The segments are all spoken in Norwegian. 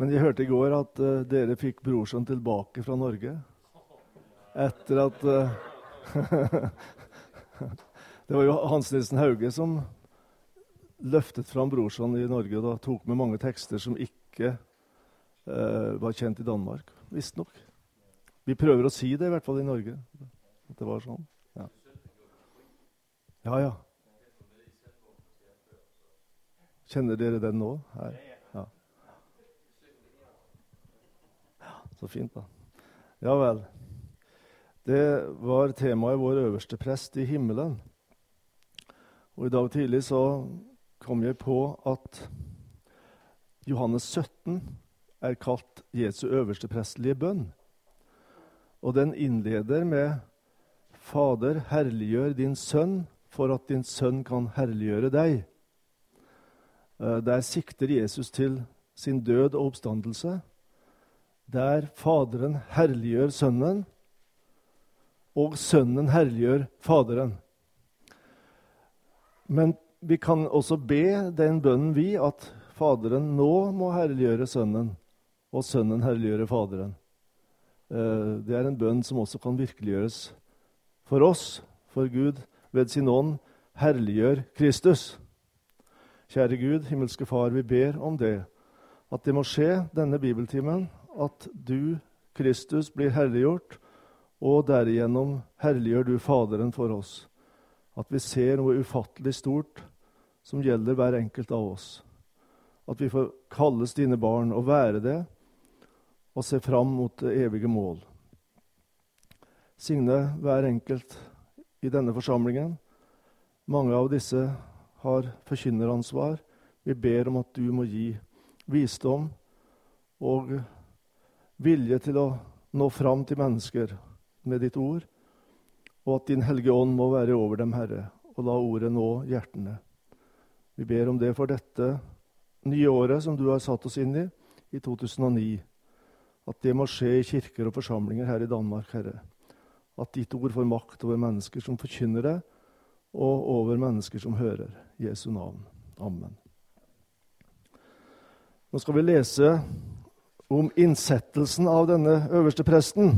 Men jeg hørte i går at uh, dere fikk brorson tilbake fra Norge. Etter at uh, Det var jo Hans Nilsen Hauge som løftet fram brorsan i Norge og da tok med mange tekster som ikke uh, var kjent i Danmark. Visstnok. Vi prøver å si det, i hvert fall i Norge. At det var sånn. Ja, ja. ja. Kjenner dere den nå? Her? Ja. Så fint, da. Ja vel. Det var temaet vår øverste prest i himmelen. Og I dag tidlig så kom jeg på at Johannes 17 er kalt Jesu øverste prestelige bønn. Og den innleder med Fader, herliggjør din sønn for at din sønn kan herliggjøre deg. Eh, der sikter Jesus til sin død og oppstandelse. Der Faderen herliggjør Sønnen, og Sønnen herliggjør Faderen. Men vi kan også be den bønnen, vi, at Faderen nå må herliggjøre Sønnen, og Sønnen herliggjøre Faderen. Eh, det er en bønn som også kan virkeliggjøres for oss, for Gud ved sin ånd herliggjør Kristus. Kjære Gud, himmelske Far, vi ber om det. At det må skje denne bibeltimen. At du, Kristus, blir herliggjort, og derigjennom herliggjør du Faderen for oss. At vi ser noe ufattelig stort som gjelder hver enkelt av oss. At vi får kalles dine barn og være det, og se fram mot det evige mål. Signe hver enkelt i denne forsamlingen. Mange av disse har forkynneransvar. Vi ber om at du må gi visdom og vilje til å nå fram til mennesker med ditt ord, og at Din Hellige Ånd må være over dem, Herre, og la ordet nå hjertene. Vi ber om det for dette nye året som du har satt oss inn i, i 2009. At det må skje i kirker og forsamlinger her i Danmark, Herre. At ditt ord får makt over mennesker som forkynner det, og over mennesker som hører Jesu navn. Amen. Nå skal vi lese om innsettelsen av denne øverste presten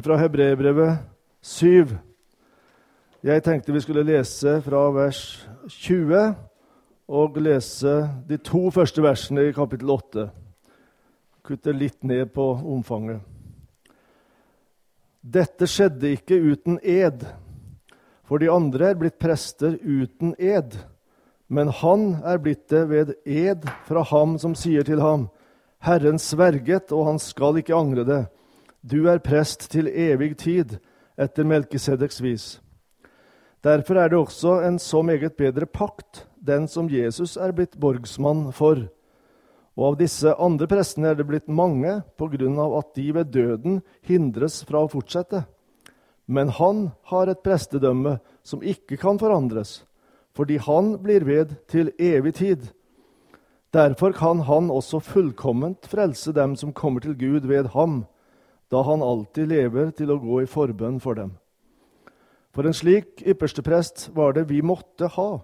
fra Hebreerbrevet 7. Jeg tenkte vi skulle lese fra vers 20 og lese de to første versene i kapittel 8. Kutte litt ned på omfanget. Dette skjedde ikke uten ed. For de andre er blitt prester uten ed. Men han er blitt det ved ed fra ham som sier til ham:" Herren sverget, og han skal ikke angre det. Du er prest til evig tid, etter Melkisedeks vis. Derfor er det også en så meget bedre pakt, den som Jesus er blitt borgsmann for. Og av disse andre prestene er det blitt mange på grunn av at de ved døden hindres fra å fortsette. Men han har et prestedømme som ikke kan forandres, fordi han blir ved til evig tid. Derfor kan han også fullkomment frelse dem som kommer til Gud ved ham, da han alltid lever til å gå i forbønn for dem. For en slik yppersteprest var det vi måtte ha.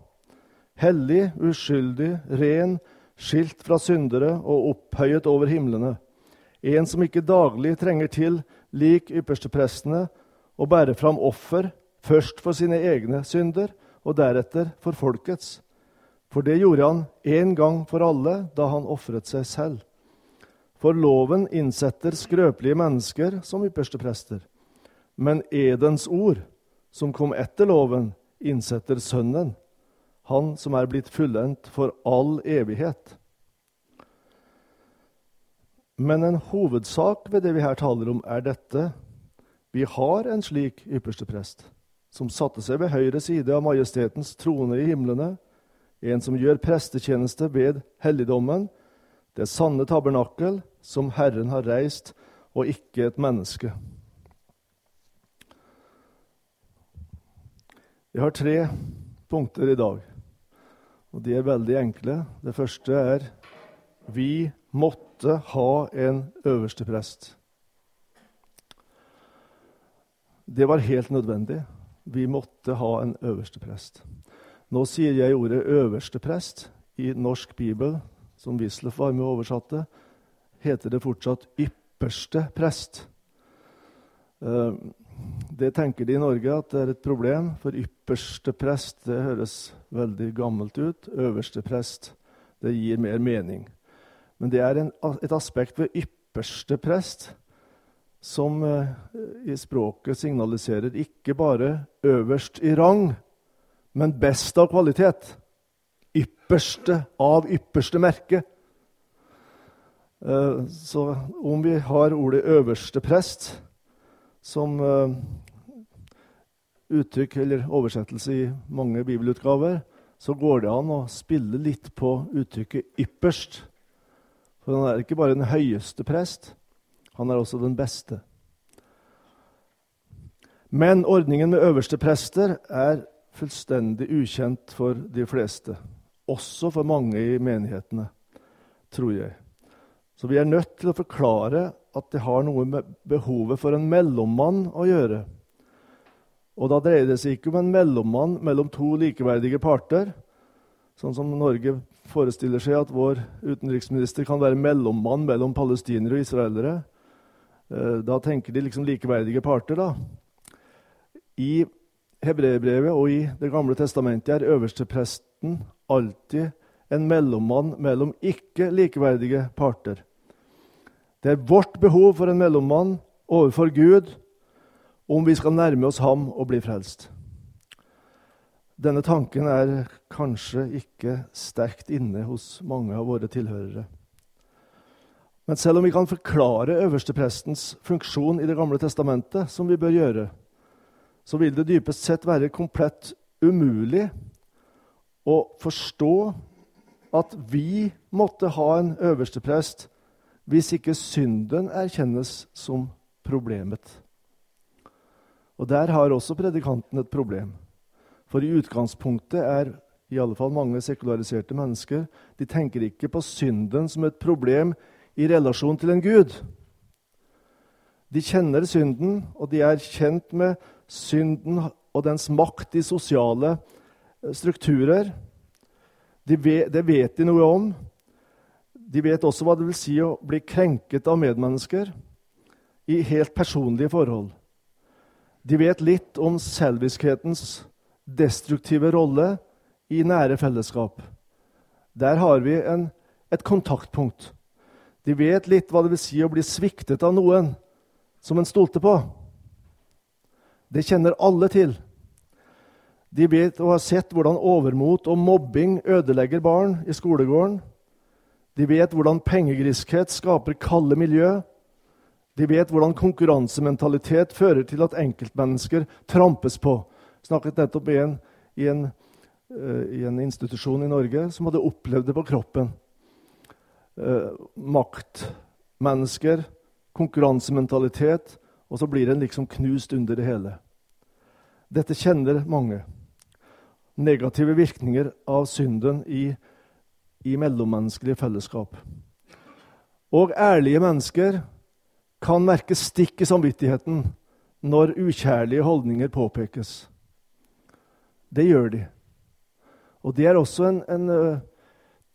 Hellig, uskyldig, ren, skilt fra syndere og opphøyet over himlene. En som ikke daglig trenger til, lik yppersteprestene, å bære fram offer, først for sine egne synder og deretter for folkets. For det gjorde han én gang for alle da han ofret seg selv. For loven innsetter skrøpelige mennesker som ypperste prester. Men edens ord, som kom etter loven, innsetter Sønnen, han som er blitt fullendt for all evighet. Men en hovedsak ved det vi her taler om, er dette vi har en slik ypperste prest, som satte seg ved høyre side av majestetens trone i himlene, en som gjør prestetjeneste ved helligdommen, det sanne tabernakel som Herren har reist, og ikke et menneske. Vi har tre punkter i dag, og de er veldig enkle. Det første er vi måtte ha en øverste prest. Det var helt nødvendig. Vi måtte ha en øverste prest. Nå sier jeg ordet 'øverste prest' i norsk bibel, som Wisløff var med og oversatte. heter det fortsatt 'ypperste prest'. Eh, det tenker de i Norge at det er et problem, for ypperste prest det høres veldig gammelt ut. Øverste prest det gir mer mening. Men det er en, et aspekt ved ypperste prest som eh, i språket signaliserer ikke bare øverst i rang, men best av kvalitet. Ypperste av ypperste merke. Eh, så om vi har ordet 'øverste prest' som eh, uttrykk eller oversettelse i mange bibelutgaver, så går det an å spille litt på uttrykket 'ypperst'. For han er ikke bare den høyeste prest, han er også den beste. Men ordningen med øverste prester er fullstendig ukjent for de fleste. Også for mange i menighetene, tror jeg. Så vi er nødt til å forklare at det har noe med behovet for en mellommann å gjøre. Og da dreier det seg ikke om en mellommann mellom to likeverdige parter, sånn som Norge forestiller seg at vår utenriksminister kan være mellommann mellom palestinere og israelere. Eh, da tenker de liksom likeverdige parter, da. I hebreerbrevet og i Det gamle testamentet er øverstepresten alltid en mellommann mellom ikke likeverdige parter. Det er vårt behov for en mellommann overfor Gud om vi skal nærme oss ham og bli frelst. Denne tanken er kanskje ikke sterkt inne hos mange av våre tilhørere. Men selv om vi kan forklare øversteprestens funksjon i Det gamle testamentet, som vi bør gjøre, så vil det dypest sett være komplett umulig å forstå at vi måtte ha en øversteprest hvis ikke synden erkjennes som problemet. Og Der har også predikanten et problem. For i utgangspunktet er i alle fall mange sekulariserte mennesker de tenker ikke på synden som et problem i relasjon til en gud. De kjenner synden, og de er kjent med synden og dens makt i sosiale eh, strukturer. De vet, det vet de noe om. De vet også hva det vil si å bli krenket av medmennesker i helt personlige forhold. De vet litt om selviskhetens destruktive rolle i nære fellesskap. Der har vi en, et kontaktpunkt. De vet litt hva det vil si å bli sviktet av noen som en stolte på. Det kjenner alle til. De vet og har sett hvordan overmot og mobbing ødelegger barn i skolegården. De vet hvordan pengegriskhet skaper kalde miljø. De vet hvordan konkurransementalitet fører til at enkeltmennesker trampes på. Jeg snakket nettopp med en i en, uh, i en institusjon i Norge som hadde opplevd det på kroppen. Uh, makt, mennesker, konkurransementalitet, og så blir en liksom knust under det hele. Dette kjenner mange. Negative virkninger av synden i i mellommenneskelige fellesskap. Og ærlige mennesker kan merke stikk i samvittigheten når ukjærlige holdninger påpekes. Det gjør de. Og det er også en, en, eh,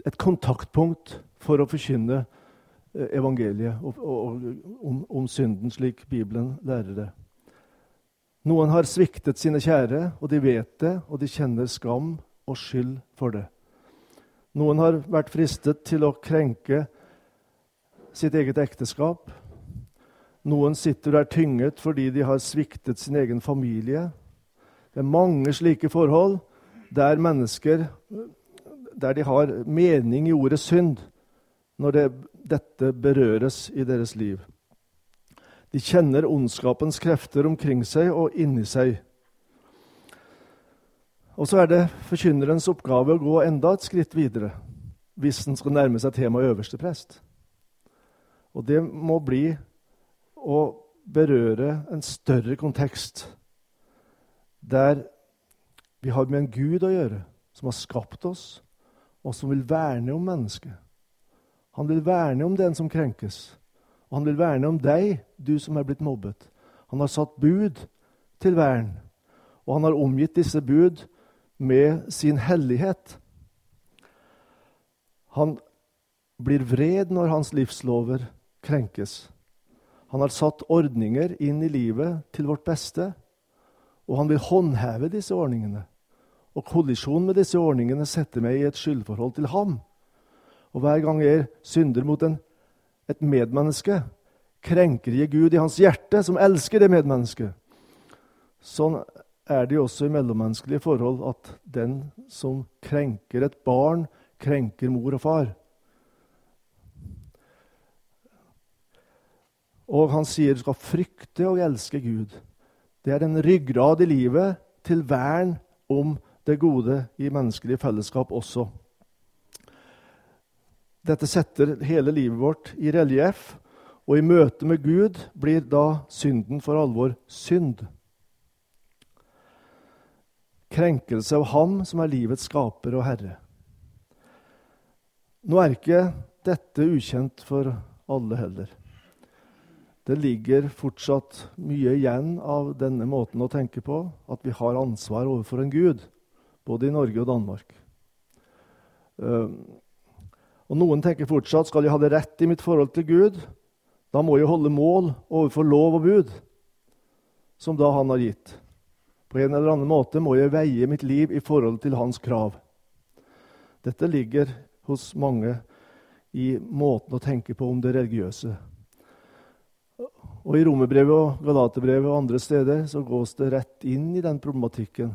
et kontaktpunkt for å forkynne evangeliet og, og, om, om synden, slik Bibelen lærer det. Noen har sviktet sine kjære, og de vet det, og de kjenner skam og skyld for det. Noen har vært fristet til å krenke sitt eget ekteskap. Noen sitter der tynget fordi de har sviktet sin egen familie. Det er mange slike forhold der mennesker der de har mening i ordet synd når det, dette berøres i deres liv. De kjenner ondskapens krefter omkring seg og inni seg. Og så er det forkynnerens oppgave å gå enda et skritt videre hvis en skal nærme seg temaet øverste prest. Og det må bli å berøre en større kontekst der vi har med en Gud å gjøre, som har skapt oss, og som vil verne om mennesket. Han vil verne om den som krenkes, og han vil verne om deg, du som er blitt mobbet. Han har satt bud til vern, og han har omgitt disse bud med sin hellighet. Han blir vred når hans livslover krenkes. Han har satt ordninger inn i livet til vårt beste, og han vil håndheve disse ordningene. Og kollisjon med disse ordningene setter meg i et skyldforhold til ham. Og hver gang jeg synder mot en, et medmenneske, krenker jeg Gud i hans hjerte, som elsker det medmennesket. Sånn er det jo også i mellommenneskelige forhold at den som krenker et barn, krenker mor og far. Og han sier du skal frykte og elske Gud. Det er en ryggrad i livet til vern om det gode i menneskelig fellesskap også. Dette setter hele livet vårt i relieff, og i møte med Gud blir da synden for alvor synd. Krenkelse av Ham som er livets skaper og herre. Nå er ikke dette ukjent for alle heller. Det ligger fortsatt mye igjen av denne måten å tenke på, at vi har ansvar overfor en Gud, både i Norge og Danmark. Ehm, og Noen tenker fortsatt skal jeg ha det rett i mitt forhold til Gud. Da må jeg holde mål overfor lov og bud, som da han har gitt. På en eller annen måte må jeg veie mitt liv i forhold til hans krav. Dette ligger hos mange i måten å tenke på om det religiøse. Og I Romerbrevet og Galaterbrevet og andre steder så gås det rett inn i den problematikken.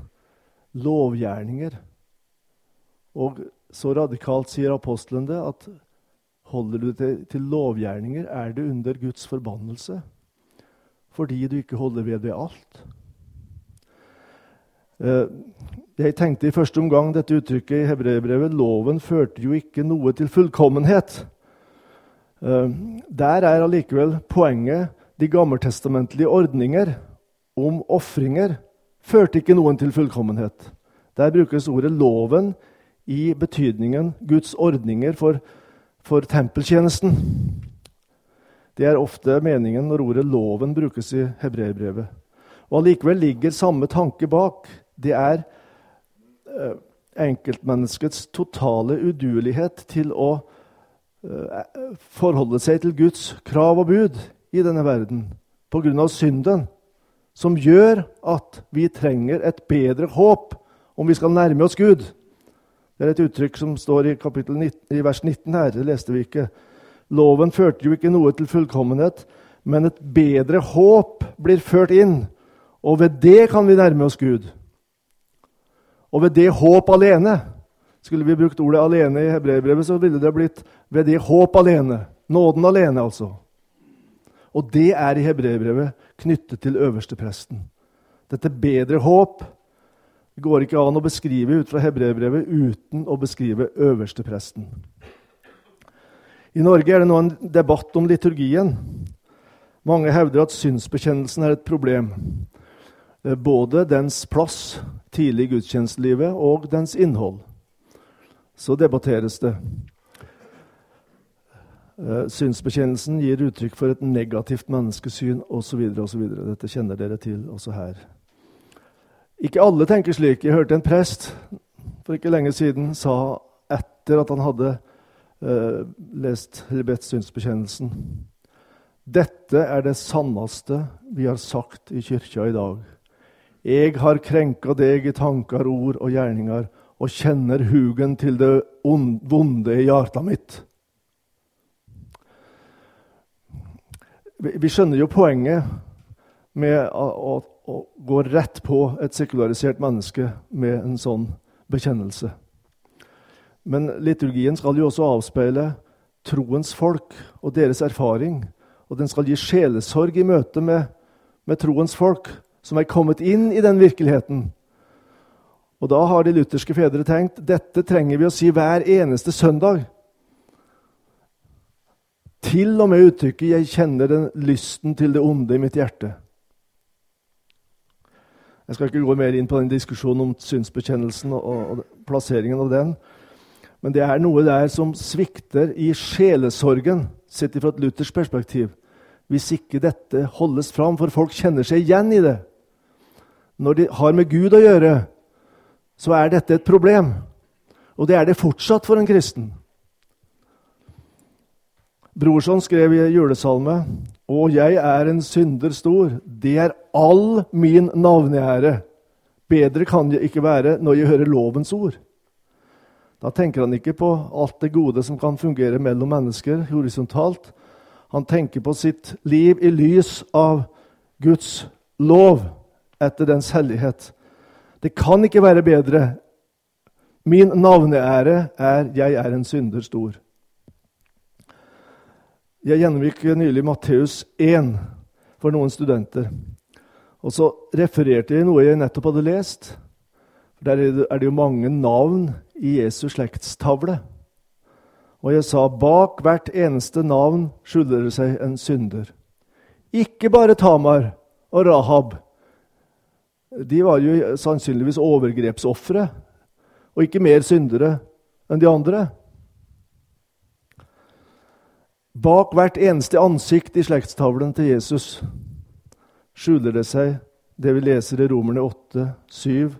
Lovgjerninger. Og så radikalt sier apostelen det at holder du deg til lovgjerninger, er du under Guds forbannelse. Fordi du ikke holder ved ved alt. Eh, jeg tenkte i første omgang dette uttrykket i hebreerbrevet loven førte jo ikke noe til fullkommenhet. Eh, der er allikevel poenget de gammeltestamentlige ordninger om ofringer førte ikke noen til fullkommenhet. Der brukes ordet 'loven' i betydningen Guds ordninger for, for tempeltjenesten. Det er ofte meningen når ordet 'loven' brukes i hebreerbrevet. Og Allikevel ligger samme tanke bak. Det er eh, enkeltmenneskets totale uduelighet til å eh, forholde seg til Guds krav og bud i denne verden pga. synden, som gjør at vi trenger et bedre håp om vi skal nærme oss Gud. Det er et uttrykk som står i, 19, i vers 19 her. Det leste vi ikke. Loven førte jo ikke noe til fullkommenhet, men et bedre håp blir ført inn. Og ved det kan vi nærme oss Gud. Og ved det håp alene Skulle vi brukt ordet 'alene' i hebreerbrevet, så ville det blitt 'ved det håp alene'. Nåden alene, altså. Og det er i hebreerbrevet knyttet til øverstepresten. Dette bedre håp det går ikke an å beskrive ut fra hebreerbrevet uten å beskrive øverstepresten. I Norge er det nå en debatt om liturgien. Mange hevder at synsbekjennelsen er et problem. Eh, både dens plass tidlig i gudstjenestelivet og dens innhold. Så debatteres det. Uh, synsbekjennelsen gir uttrykk for et negativt menneskesyn osv. Dette kjenner dere til også her. Ikke alle tenker slik. Jeg hørte en prest for ikke lenge siden sa etter at han hadde uh, lest eller synsbekjennelsen Dette er det sanneste vi har sagt i kyrkja i dag. Jeg har krenka deg i tanker, ord og gjerninger og kjenner hugen til det vonde i hjertet mitt. Vi skjønner jo poenget med å, å, gå rett på et sekularisert menneske med en sånn bekjennelse. Men liturgien skal jo også avspeile troens folk og deres erfaring. Og den skal gi sjelesorg i møte med, med troens folk, som er kommet inn i den virkeligheten. Og da har de lutherske fedre tenkt dette trenger vi å si hver eneste søndag. Til og med uttrykket 'jeg kjenner den lysten til det onde i mitt hjerte'. Jeg skal ikke gå mer inn på den diskusjonen om synsbekjennelsen og, og plasseringen av den. Men det er noe der som svikter i sjelesorgen, sett fra et luthersk perspektiv, hvis ikke dette holdes fram, for folk kjenner seg igjen i det. Når de har med Gud å gjøre, så er dette et problem. Og det er det fortsatt for en kristen. Brorson skrev i julesalme Og jeg er en synder stor. Det er all min navneære. Bedre kan jeg ikke være når jeg hører lovens ord. Da tenker han ikke på alt det gode som kan fungere mellom mennesker horisontalt. Han tenker på sitt liv i lys av Guds lov etter dens hellighet. Det kan ikke være bedre. Min navneære er 'Jeg er en synder stor'. Jeg gjennomgikk nylig Matteus 1 for noen studenter. Og så refererte jeg noe jeg nettopp hadde lest. Der er det jo mange navn i Jesu slektstavle. Og jeg sa bak hvert eneste navn skjuler det seg en synder. Ikke bare Tamar og Rahab. De var jo sannsynligvis overgrepsofre, og ikke mer syndere enn de andre. Bak hvert eneste ansikt i slektstavlen til Jesus skjuler det seg det vi leser i Romerne 8, 7.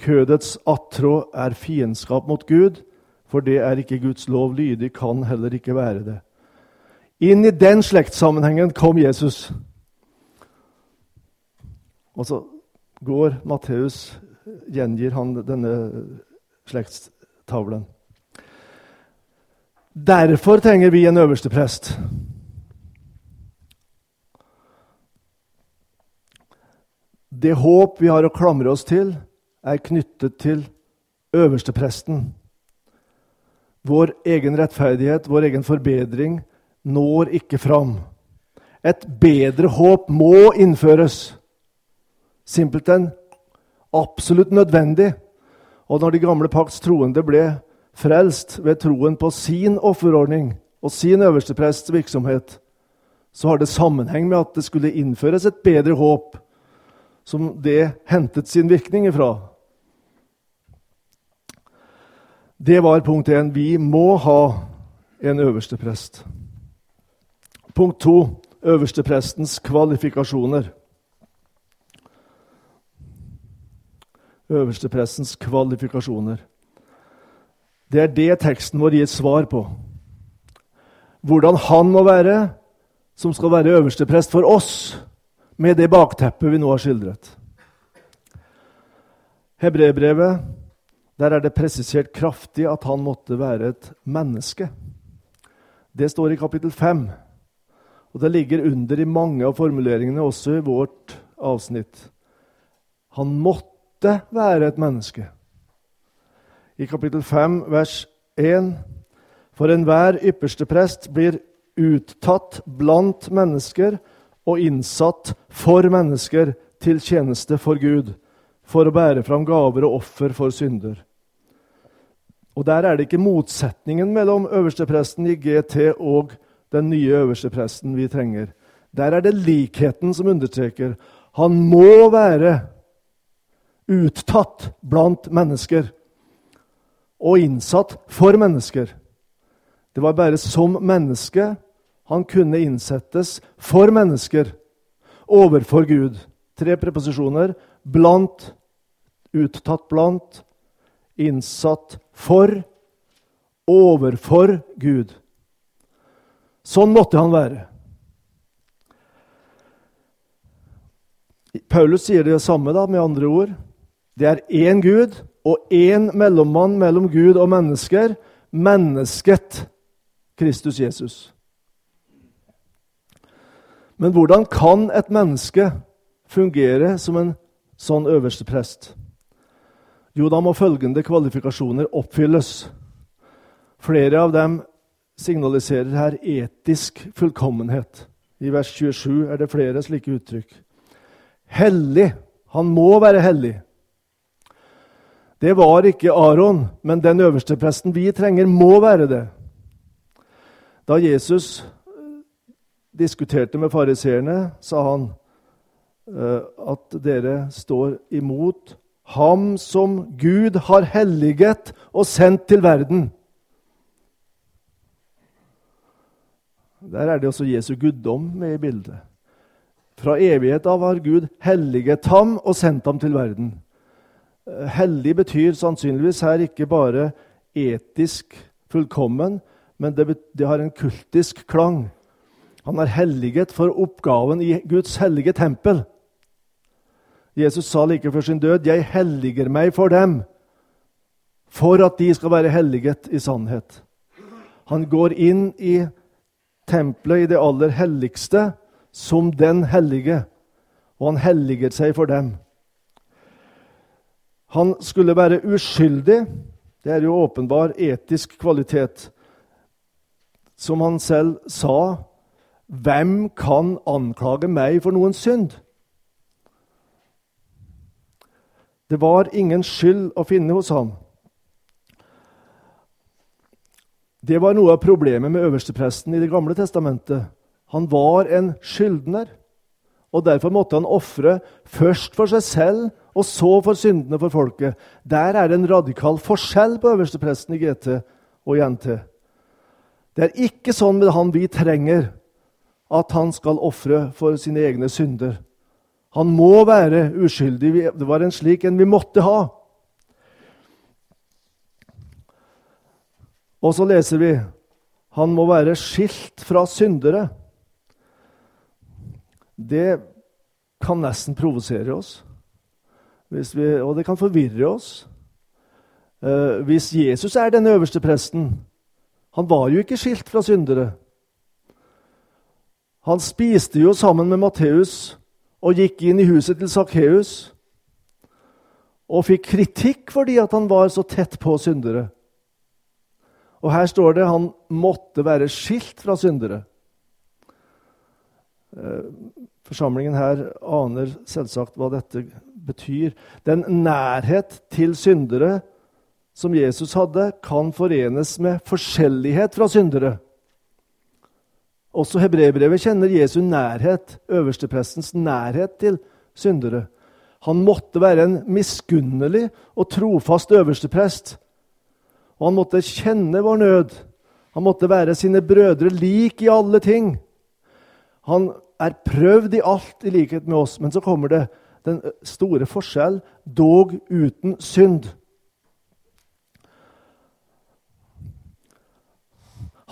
Kødets attrå er fiendskap mot Gud, for det er ikke Guds lov lydig, kan heller ikke være det. Inn i den slektssammenhengen kom Jesus. Og så går Matteus, gjengir han denne slektstavlen. Derfor trenger vi en øverste prest. Det håp vi har å klamre oss til, er knyttet til øverstepresten. Vår egen rettferdighet, vår egen forbedring, når ikke fram. Et bedre håp må innføres. Simpelthen absolutt nødvendig. Og når de gamle pakts troende ble frelst ved troen på sin offerordning og sin øversteprests virksomhet, så har det sammenheng med at det skulle innføres et bedre håp, som det hentet sin virkning ifra. Det var punkt én. Vi må ha en øversteprest. Punkt to øversteprestens kvalifikasjoner. Øversteprestens kvalifikasjoner. Det er det teksten vår gir svar på. Hvordan han må være som skal være øversteprest for oss, med det bakteppet vi nå har skildret. Hebreerbrevet der er det presisert kraftig at han måtte være et menneske. Det står i kapittel 5. Og det ligger under i mange av formuleringene, også i vårt avsnitt. Han måtte være et menneske. I kapittel 5, vers 1.: For enhver ypperste prest blir uttatt blant mennesker og innsatt for mennesker til tjeneste for Gud, for å bære fram gaver og offer for synder. Og Der er det ikke motsetningen mellom øverstepresten i GT og den nye øverstepresten vi trenger. Der er det likheten som understreker. Han må være uttatt blant mennesker og innsatt for mennesker. Det var bare som menneske han kunne innsettes for mennesker overfor Gud. Tre preposisjoner. Blant, uttatt blant, innsatt for, overfor Gud. Sånn måtte han være. Paulus sier det samme da, med andre ord. Det er én Gud og én mellommann mellom Gud og mennesker. Mennesket Kristus Jesus. Men hvordan kan et menneske fungere som en sånn øverste prest? Jo, da må følgende kvalifikasjoner oppfylles. Flere av dem signaliserer her etisk fullkommenhet. I vers 27 er det flere slike uttrykk. Hellig. Han må være hellig. Det var ikke Aron, men den øverste presten vi trenger, må være det. Da Jesus diskuterte med fariseerne, sa han eh, at dere står imot ham som Gud har helliget og sendt til verden. Der er det også Jesu guddom med i bildet. Fra evighet av har Gud helliget ham og sendt ham til verden. Hellig betyr sannsynligvis her ikke bare etisk fullkommen, men det, det har en kultisk klang. Han er helliget for oppgaven i Guds hellige tempel. Jesus sa like før sin død, 'Jeg helliger meg for dem', for at de skal være helliget i sannhet. Han går inn i tempelet, i det aller helligste, som den hellige, og han helliger seg for dem. Han skulle være uskyldig. Det er jo åpenbar etisk kvalitet. Som han selv sa, 'Hvem kan anklage meg for noen synd?' Det var ingen skyld å finne hos ham. Det var noe av problemet med øverstepresten i Det gamle testamentet. Han var en skyldner, og derfor måtte han ofre først for seg selv og så for syndene for folket. Der er det en radikal forskjell på øverstepresten i GT og i NT. Det er ikke sånn med han vi trenger, at han skal ofre for sine egne synder. Han må være uskyldig. Det var en slik en vi måtte ha. Og så leser vi han må være skilt fra syndere. Det kan nesten provosere oss, vi, og det kan forvirre oss. Eh, hvis Jesus er den øverste presten Han var jo ikke skilt fra syndere. Han spiste jo sammen med Matteus og gikk inn i huset til Sakkeus og fikk kritikk fordi at han var så tett på syndere. Og her står det han måtte være skilt fra syndere. Eh, forsamlingen her aner selvsagt hva dette betyr. Den nærhet til syndere som Jesus hadde, kan forenes med forskjellighet fra syndere. Også hebreerbrevet kjenner Jesu nærhet, øversteprestens nærhet til syndere. Han måtte være en miskunnelig og trofast øversteprest. Og han måtte kjenne vår nød. Han måtte være sine brødre lik i alle ting. Han er prøvd i alt i likhet med oss. Men så kommer det den store forskjell, dog uten synd.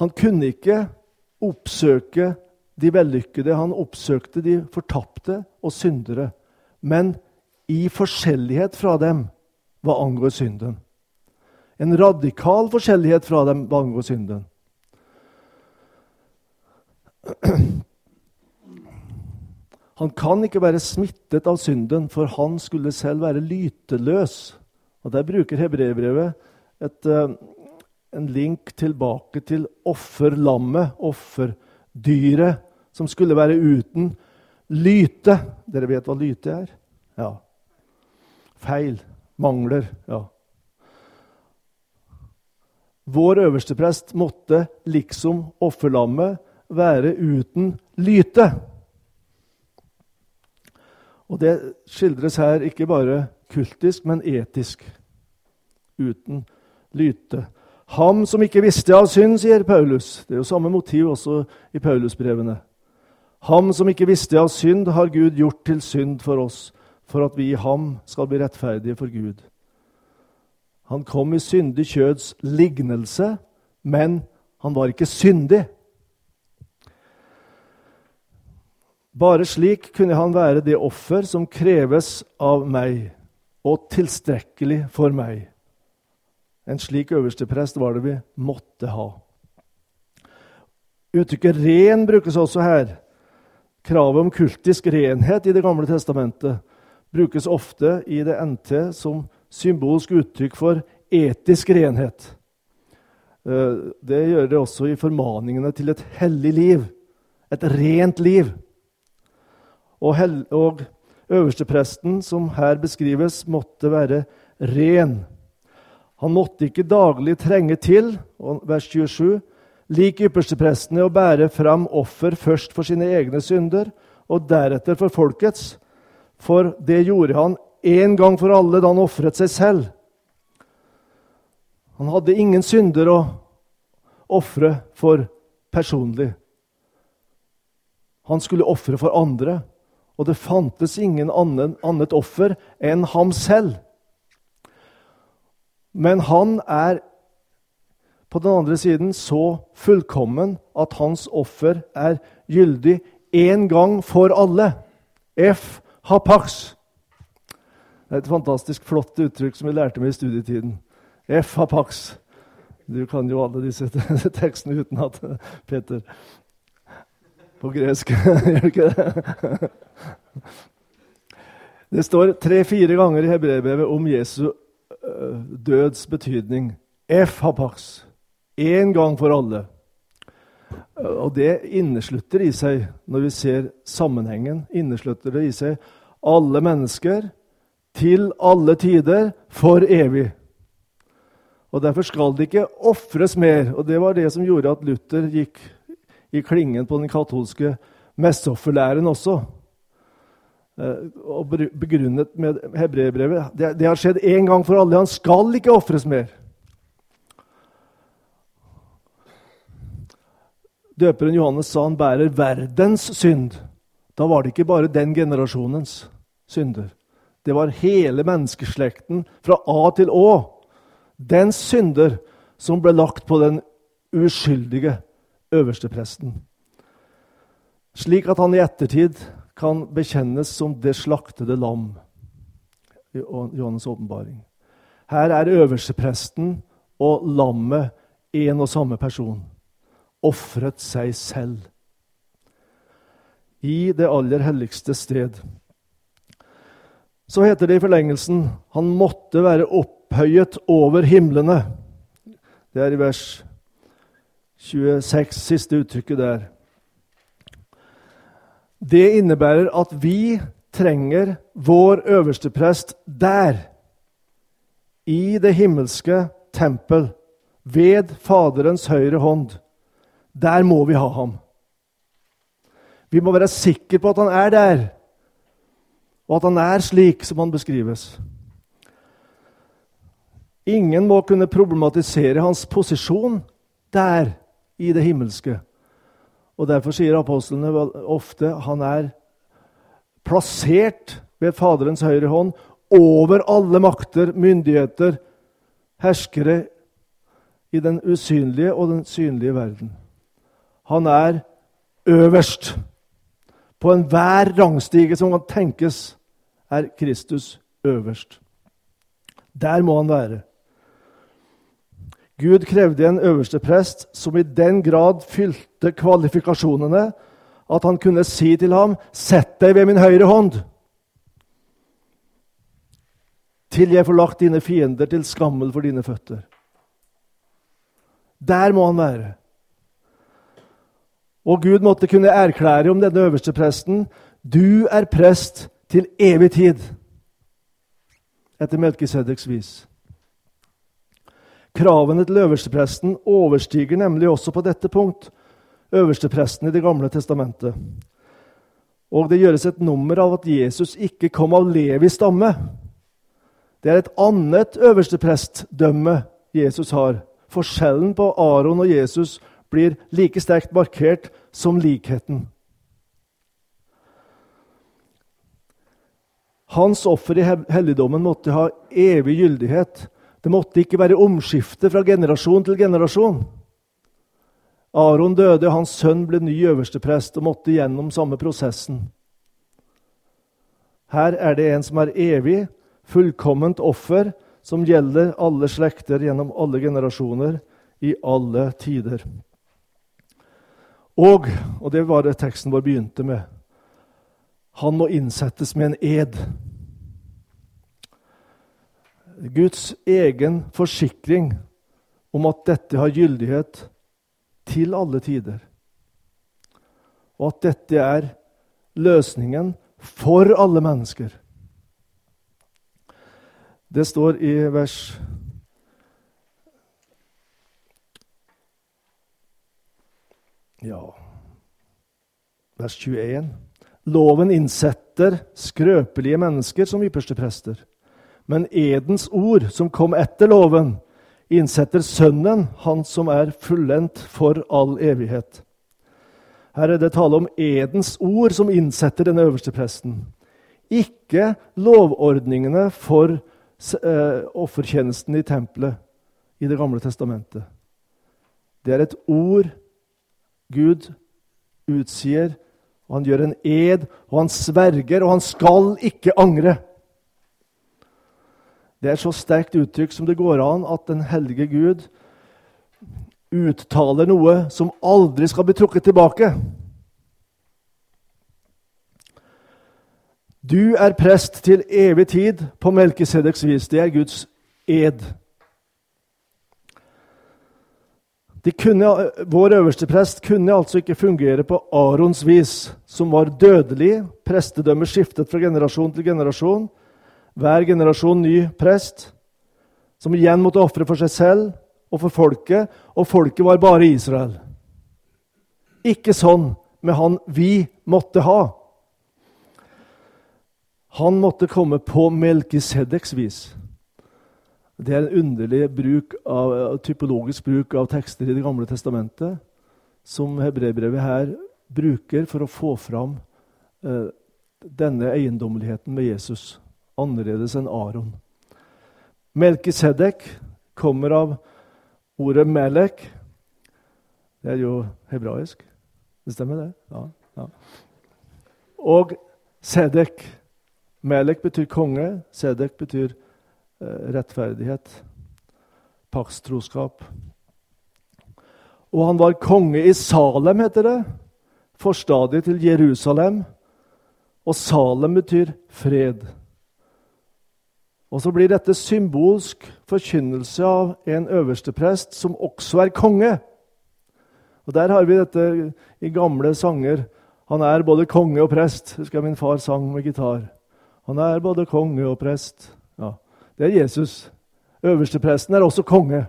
Han kunne ikke oppsøke de vellykkede. Han oppsøkte de fortapte og syndere. Men i forskjellighet fra dem hva angår synden. En radikal forskjellighet fra dem hva angår synden. Han kan ikke være smittet av synden, for han skulle selv være lyteløs. Og Der bruker hebreerbrevet uh, en link tilbake til offerlammet, offerdyret, som skulle være uten lyte. Dere vet hva lyte er? Ja. Feil. Mangler. Ja. Vår øversteprest måtte, liksom offerlammet, være uten lyte. Og det skildres her ikke bare kultisk, men etisk. Uten lyte. Ham som ikke visste av synd, sier Paulus. Det er jo samme motiv også i Paulusbrevene. Ham som ikke visste av synd, har Gud gjort til synd for oss, for at vi i ham skal bli rettferdige for Gud. Han kom i syndig kjøds lignelse, men han var ikke syndig. Bare slik kunne han være det offer som kreves av meg, og tilstrekkelig for meg. En slik øversteprest var det vi måtte ha. Uttrykket 'ren' brukes også her. Kravet om kultisk renhet i Det gamle testamentet brukes ofte i det NT som symbolsk uttrykk for etisk renhet. Eh, det gjør det også i formaningene til et hellig liv, et rent liv. Og, og øverstepresten, som her beskrives, måtte være ren. Han måtte ikke daglig trenge til, vers 27, lik yppersteprestene, å bære fram offer først for sine egne synder og deretter for folkets. For det gjorde han en gang for alle da han ofret seg selv. Han hadde ingen synder å ofre for personlig. Han skulle ofre for andre, og det fantes ingen annen, annet offer enn ham selv. Men han er på den andre siden så fullkommen at hans offer er gyldig én gang for alle. F. hapax. Det er et fantastisk flott uttrykk som vi lærte med i studietiden. F. hapax. Du kan jo alle disse tekstene utenat, Peter. På gresk, gjør du ikke det? Det står tre-fire ganger i hebreerbrevet om Jesu døds betydning. F. hapax. Én gang for alle. Og det inneslutter i seg, når vi ser sammenhengen, inneslutter det i seg alle mennesker til alle tider for evig. Og Derfor skal det ikke ofres mer. Og Det var det som gjorde at Luther gikk i klingen på den katolske messofferlæren også. Eh, og begrunnet med hebreerbrevet. Det, det har skjedd én gang for alle. Han skal ikke ofres mer. Døperen Johannes sa han bærer verdens synd. Da var det ikke bare den generasjonens synder. Det var hele menneskeslekten fra A til Å. Dens synder som ble lagt på den uskyldige øverstepresten. Slik at han i ettertid kan bekjennes som det slaktede lam. I Johannes' åpenbaring. Her er øverstepresten og lammet én og samme person ofret seg selv i det aller helligste sted. Så heter det i forlengelsen han måtte være opphøyet over himlene. Det er i vers 26, siste uttrykket der. Det innebærer at vi trenger vår øversteprest der, i det himmelske tempel, ved Faderens høyre hånd. Der må vi ha ham. Vi må være sikre på at han er der, og at han er slik som han beskrives. Ingen må kunne problematisere hans posisjon der i det himmelske. Og Derfor sier apostlene ofte han er plassert ved Faderens høyre hånd over alle makter, myndigheter, herskere i den usynlige og den synlige verden. Han er øverst. På enhver rangstige som kan tenkes, er Kristus øverst. Der må han være. Gud krevde en øverste prest som i den grad fylte kvalifikasjonene at han kunne si til ham, 'Sett deg ved min høyre hånd', til jeg får lagt dine fiender til skammel for dine føtter. Der må han være. Og Gud måtte kunne erklære om denne øverste presten du er prest til evig tid, etter Melkisedeks vis. Kravene til øverstepresten overstiger nemlig også på dette punkt øverstepresten i Det gamle testamentet. Og det gjøres et nummer av at Jesus ikke kom av Levis stamme. Det er et annet øversteprestdømme Jesus har. Forskjellen på Aron og Jesus blir like sterkt markert som likheten. Hans offer i helligdommen måtte ha evig gyldighet. Det måtte ikke være omskifte fra generasjon til generasjon. Aron døde, og hans sønn ble ny øversteprest og måtte gjennom samme prosessen. Her er det en som er evig, fullkomment offer, som gjelder alle slekter gjennom alle generasjoner, i alle tider. Og, og det var det teksten vår begynte med, han må innsettes med en ed. Guds egen forsikring om at dette har gyldighet til alle tider. Og at dette er løsningen for alle mennesker. Det står i vers Ja Vers 21. Loven innsetter skrøpelige mennesker som ypperste prester. Men edens ord, som kom etter loven, innsetter Sønnen, han som er fullendt for all evighet. Her er det tale om edens ord som innsetter den øverste presten. Ikke lovordningene for eh, offertjenesten i tempelet i Det gamle testamentet. Det er et ord Gud utsier, og han gjør en ed, og han sverger, og han skal ikke angre. Det er et så sterkt uttrykk som det går an at den hellige Gud uttaler noe som aldri skal bli trukket tilbake. Du er prest til evig tid på Melkisedeks vis. Det er Guds ed. Kunne, vår øverste prest kunne altså ikke fungere på Arons vis, som var dødelig. Prestedømmet skiftet fra generasjon til generasjon. Hver generasjon ny prest, som igjen måtte ofre for seg selv og for folket, og folket var bare Israel. Ikke sånn med han vi måtte ha. Han måtte komme på Melkisedeks vis. Det er en underlig bruk av, typologisk bruk av tekster i Det gamle testamentet som hebreerbrevet her bruker for å få fram eh, denne eiendommeligheten med Jesus, annerledes enn Aron. Melkisedek kommer av ordet melek. Det er jo hebraisk. Det stemmer, det? Ja. ja. Og sedek. Melek betyr konge. Sedek betyr Eh, rettferdighet, paktstroskap. Og han var konge i Salem, heter det. Forstadiet til Jerusalem. Og Salem betyr fred. Og så blir dette symbolsk forkynnelse av en øversteprest som også er konge. Og Der har vi dette i gamle sanger. Han er både konge og prest. Husker min far sang med gitar. Han er både konge og prest. Ja. Det er Jesus. Øverstepresten er også konge.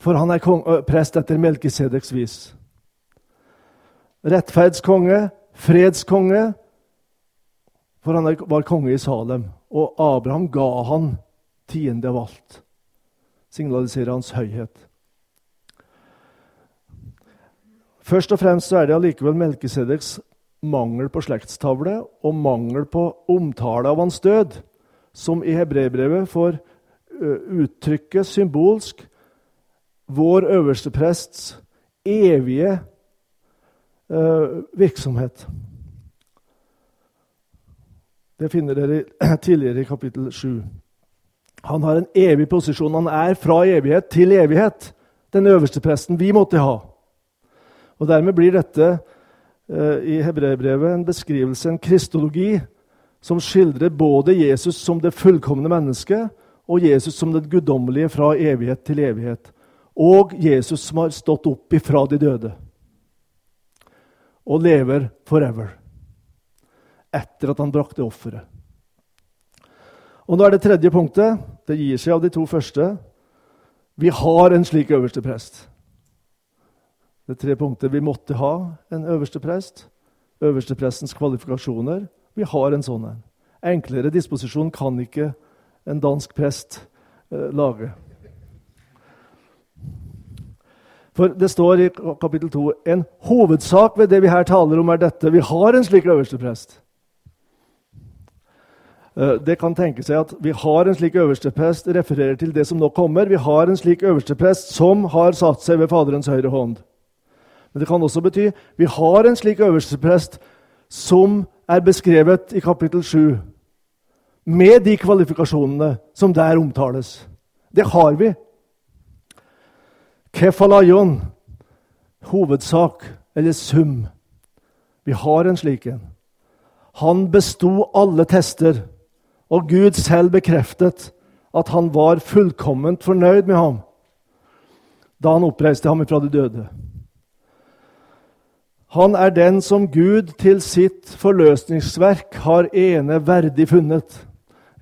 For han er konge, prest etter Melkisedeks vis. Rettferdskonge, fredskonge, for han var konge i Salem. Og Abraham ga han tiende av alt. Signaliserer hans høyhet. Først og fremst så er det allikevel Melkesedeks mangel på slektstavle og mangel på omtale av hans død som i hebreerbrevet får uttrykket symbolsk vår øverste prests evige virksomhet. Det finner dere tidligere i kapittel 7. Han har en evig posisjon. Han er fra evighet til evighet, den øverste presten vi måtte ha. Og Dermed blir dette i hebreerbrevet en beskrivelse, en kristologi, som skildrer både Jesus som det fullkomne mennesket og Jesus som det guddommelige fra evighet til evighet. Og Jesus som har stått opp ifra de døde og lever forever etter at han brakte offeret. Og nå er det tredje punktet. Det gir seg av de to første. Vi har en slik øverste prest. Det tre punkter vi måtte ha en øverste prest. Øversteprestens kvalifikasjoner. Vi har en sånn en. Enklere disposisjon kan ikke en dansk prest eh, lage. For det står i kapittel 2 en hovedsak ved det vi her taler om, er dette. Vi har en slik øversteprest. Det kan tenke seg at vi har en slik øversteprest refererer til det som nå kommer. Vi har en slik øversteprest som har satt seg ved Faderens høyre hånd. Men det kan også bety vi har en slik øversteprest som er beskrevet i kapittel 7, med de kvalifikasjonene som der omtales. Det har vi. Kefalayon, hovedsak eller sum. Vi har en slik en. Han besto alle tester, og Gud selv bekreftet at han var fullkomment fornøyd med ham da han oppreiste ham fra de døde. Han er den som Gud til sitt forløsningsverk har ene verdig funnet.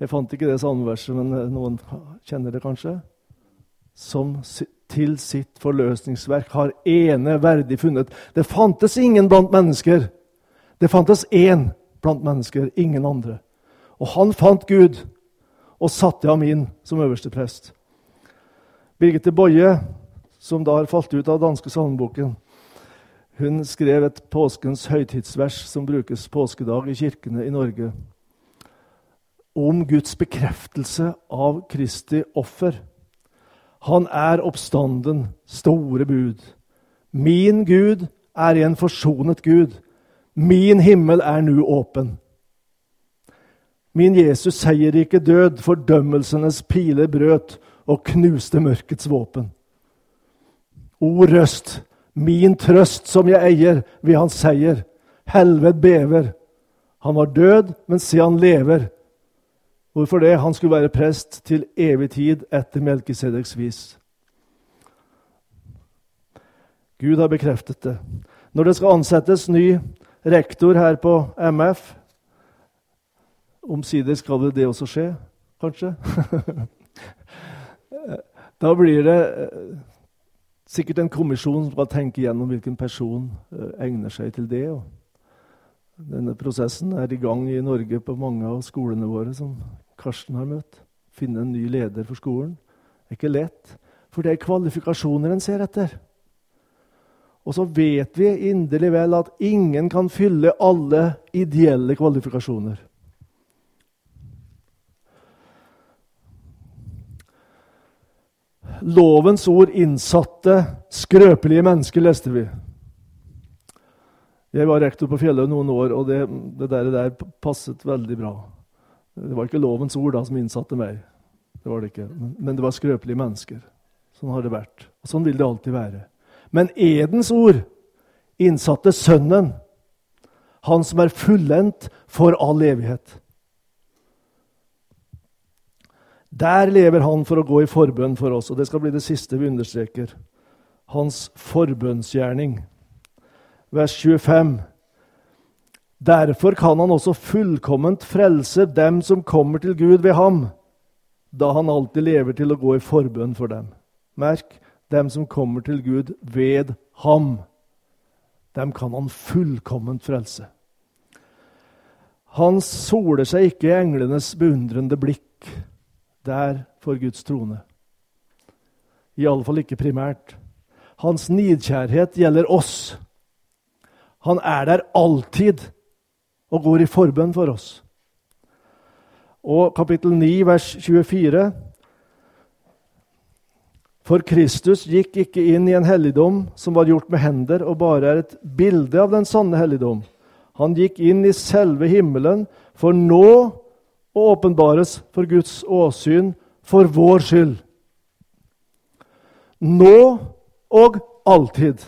Jeg fant ikke det salmeverset, men eh, noen kjenner det kanskje? Som til sitt forløsningsverk har ene verdig funnet. Det fantes ingen blant mennesker. Det fantes én blant mennesker, ingen andre. Og han fant Gud og satte ham inn som øverste prest. Birgitte Boje, som da har falt ut av danske salmeboken, hun skrev et påskens høytidsvers som brukes påskedag i kirkene i Norge, om Guds bekreftelse av Kristi offer. Han er oppstanden, store bud. Min Gud er en forsonet Gud. Min himmel er nu åpen. Min Jesus seierrike død, fordømmelsenes piler brøt og knuste mørkets våpen. O røst, min trøst som jeg eier ved hans seier. Helvete bever. Han var død, men se han lever. Hvorfor det? Han skulle være prest til evig tid etter Melkisedeks vis. Gud har bekreftet det. Når det skal ansettes ny rektor her på MF Omsider skal det det også skje, kanskje? da blir det eh, sikkert en kommisjon som skal tenke gjennom hvilken person eh, egner seg til det. denne prosessen er i gang i Norge på mange av skolene våre, som Karsten har møtt. Finne en ny leder for skolen. Det er ikke lett, for det er kvalifikasjoner en ser etter. Og så vet vi inderlig vel at ingen kan fylle alle ideelle kvalifikasjoner. Lovens ord innsatte skrøpelige mennesker, leste vi. Jeg var rektor på Fjelløy noen år, og det, det der, der, passet veldig bra. Det var ikke lovens ord da som innsatte meg, det var det ikke. men det var skrøpelige mennesker. Sånn har det vært. Og sånn vil det alltid være. Men edens ord innsatte Sønnen, han som er fullendt for all evighet. Der lever han for å gå i forbønn for oss, og det skal bli det siste vi understreker. Hans forbønnsgjerning. Vers 25. Derfor kan han også fullkomment frelse dem som kommer til Gud ved ham, da han alltid lever til å gå i forbønn for dem. Merk, dem som kommer til Gud ved ham. Dem kan han fullkomment frelse. Han soler seg ikke i englenes beundrende blikk der for Guds trone. Iallfall ikke primært. Hans nidkjærhet gjelder oss. Han er der alltid og går i forbønn for oss. Og kapittel 9, vers 24 for Kristus gikk ikke inn i en helligdom som var gjort med hender, og bare er et bilde av den sanne helligdom. Han gikk inn i selve himmelen for nå å åpenbares for Guds åsyn for vår skyld. Nå og alltid.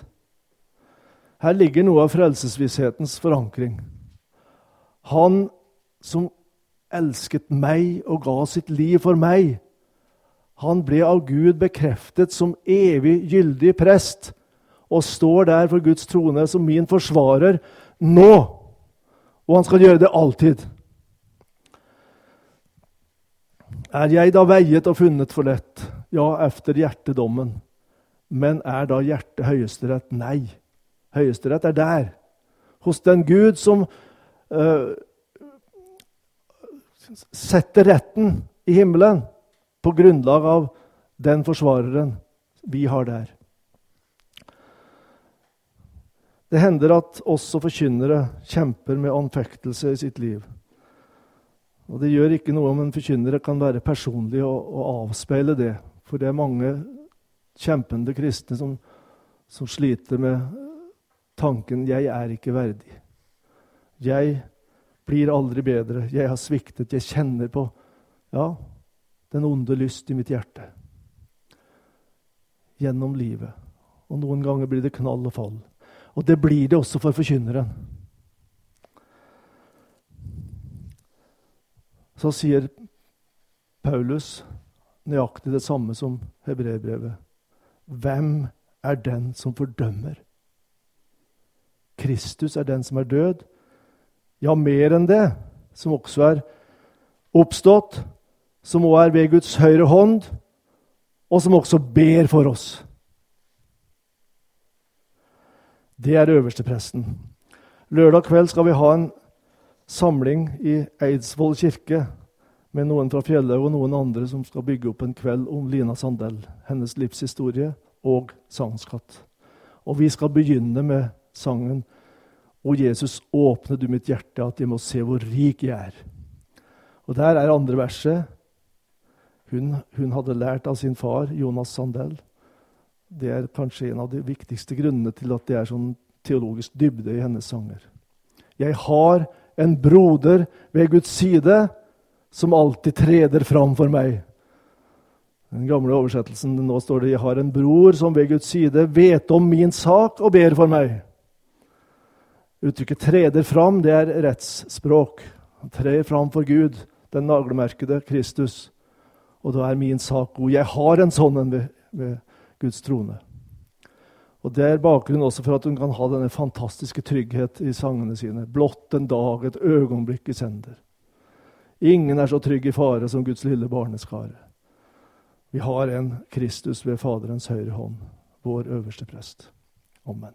Her ligger noe av frelsesvisshetens forankring. Han som elsket meg og ga sitt liv for meg, han ble av Gud bekreftet som evig gyldig prest og står der for Guds trone som min forsvarer nå. Og han skal gjøre det alltid. Er jeg da veiet og funnet for lett? Ja, efter hjertedommen. Men er da hjertet høyesterett? Nei. Høyesterett er der. Hos den Gud som uh, setter retten i himmelen på grunnlag av den forsvareren vi har der. Det hender at også forkynnere kjemper med anfektelse i sitt liv. Og Det gjør ikke noe om en forkynner kan være personlig og, og, avspeile det. For det er mange kjempende kristne som, som sliter med tanken 'jeg er ikke verdig'. Jeg blir aldri bedre. Jeg har sviktet. Jeg kjenner på Ja, den onde lyst i mitt hjerte. Gjennom livet. Og noen ganger blir det knall og fall. Og det blir det også for forkynneren. Så sier Paulus nøyaktig det samme som hebreerbrevet. Hvem er den som fordømmer? Kristus er den som er død. Ja, mer enn det, som også er oppstått som òg er ved Guds høyre hånd, og som også ber for oss. Det er øverstepresten. Lørdag kveld skal vi ha en samling i Eidsvoll kirke med noen fra fjellet og noen andre som skal bygge opp en kveld om Lina Sandell, hennes livshistorie og sangskatt. Og vi skal begynne med sangen O Jesus, åpne du mitt hjerte, at jeg må se hvor rik jeg er. Og Der er andre verset. Hun, hun, hadde lært av sin far, Jonas Sandell. Det er kanskje en av de viktigste grunnene til at det er sånn teologisk dybde i hennes sanger. Jeg har en broder ved Guds side som alltid treder fram for meg. Den gamle oversettelsen nå står det 'Jeg har en bror som ved Guds side vet om min sak og ber for meg'. Uttrykket 'treder fram' det er rettsspråk. Han trer fram for Gud, den naglemerkede Kristus. Og da er min sak god. Jeg har en sånn en ved, ved Guds trone. Og Det er bakgrunnen også for at hun kan ha denne fantastiske trygghet i sangene sine. Blott en dag, et øyeblikk i sender. Ingen er så trygg i fare som Guds lille barneskare. Vi har en Kristus ved Faderens høyre hånd, vår øverste prest. Amen.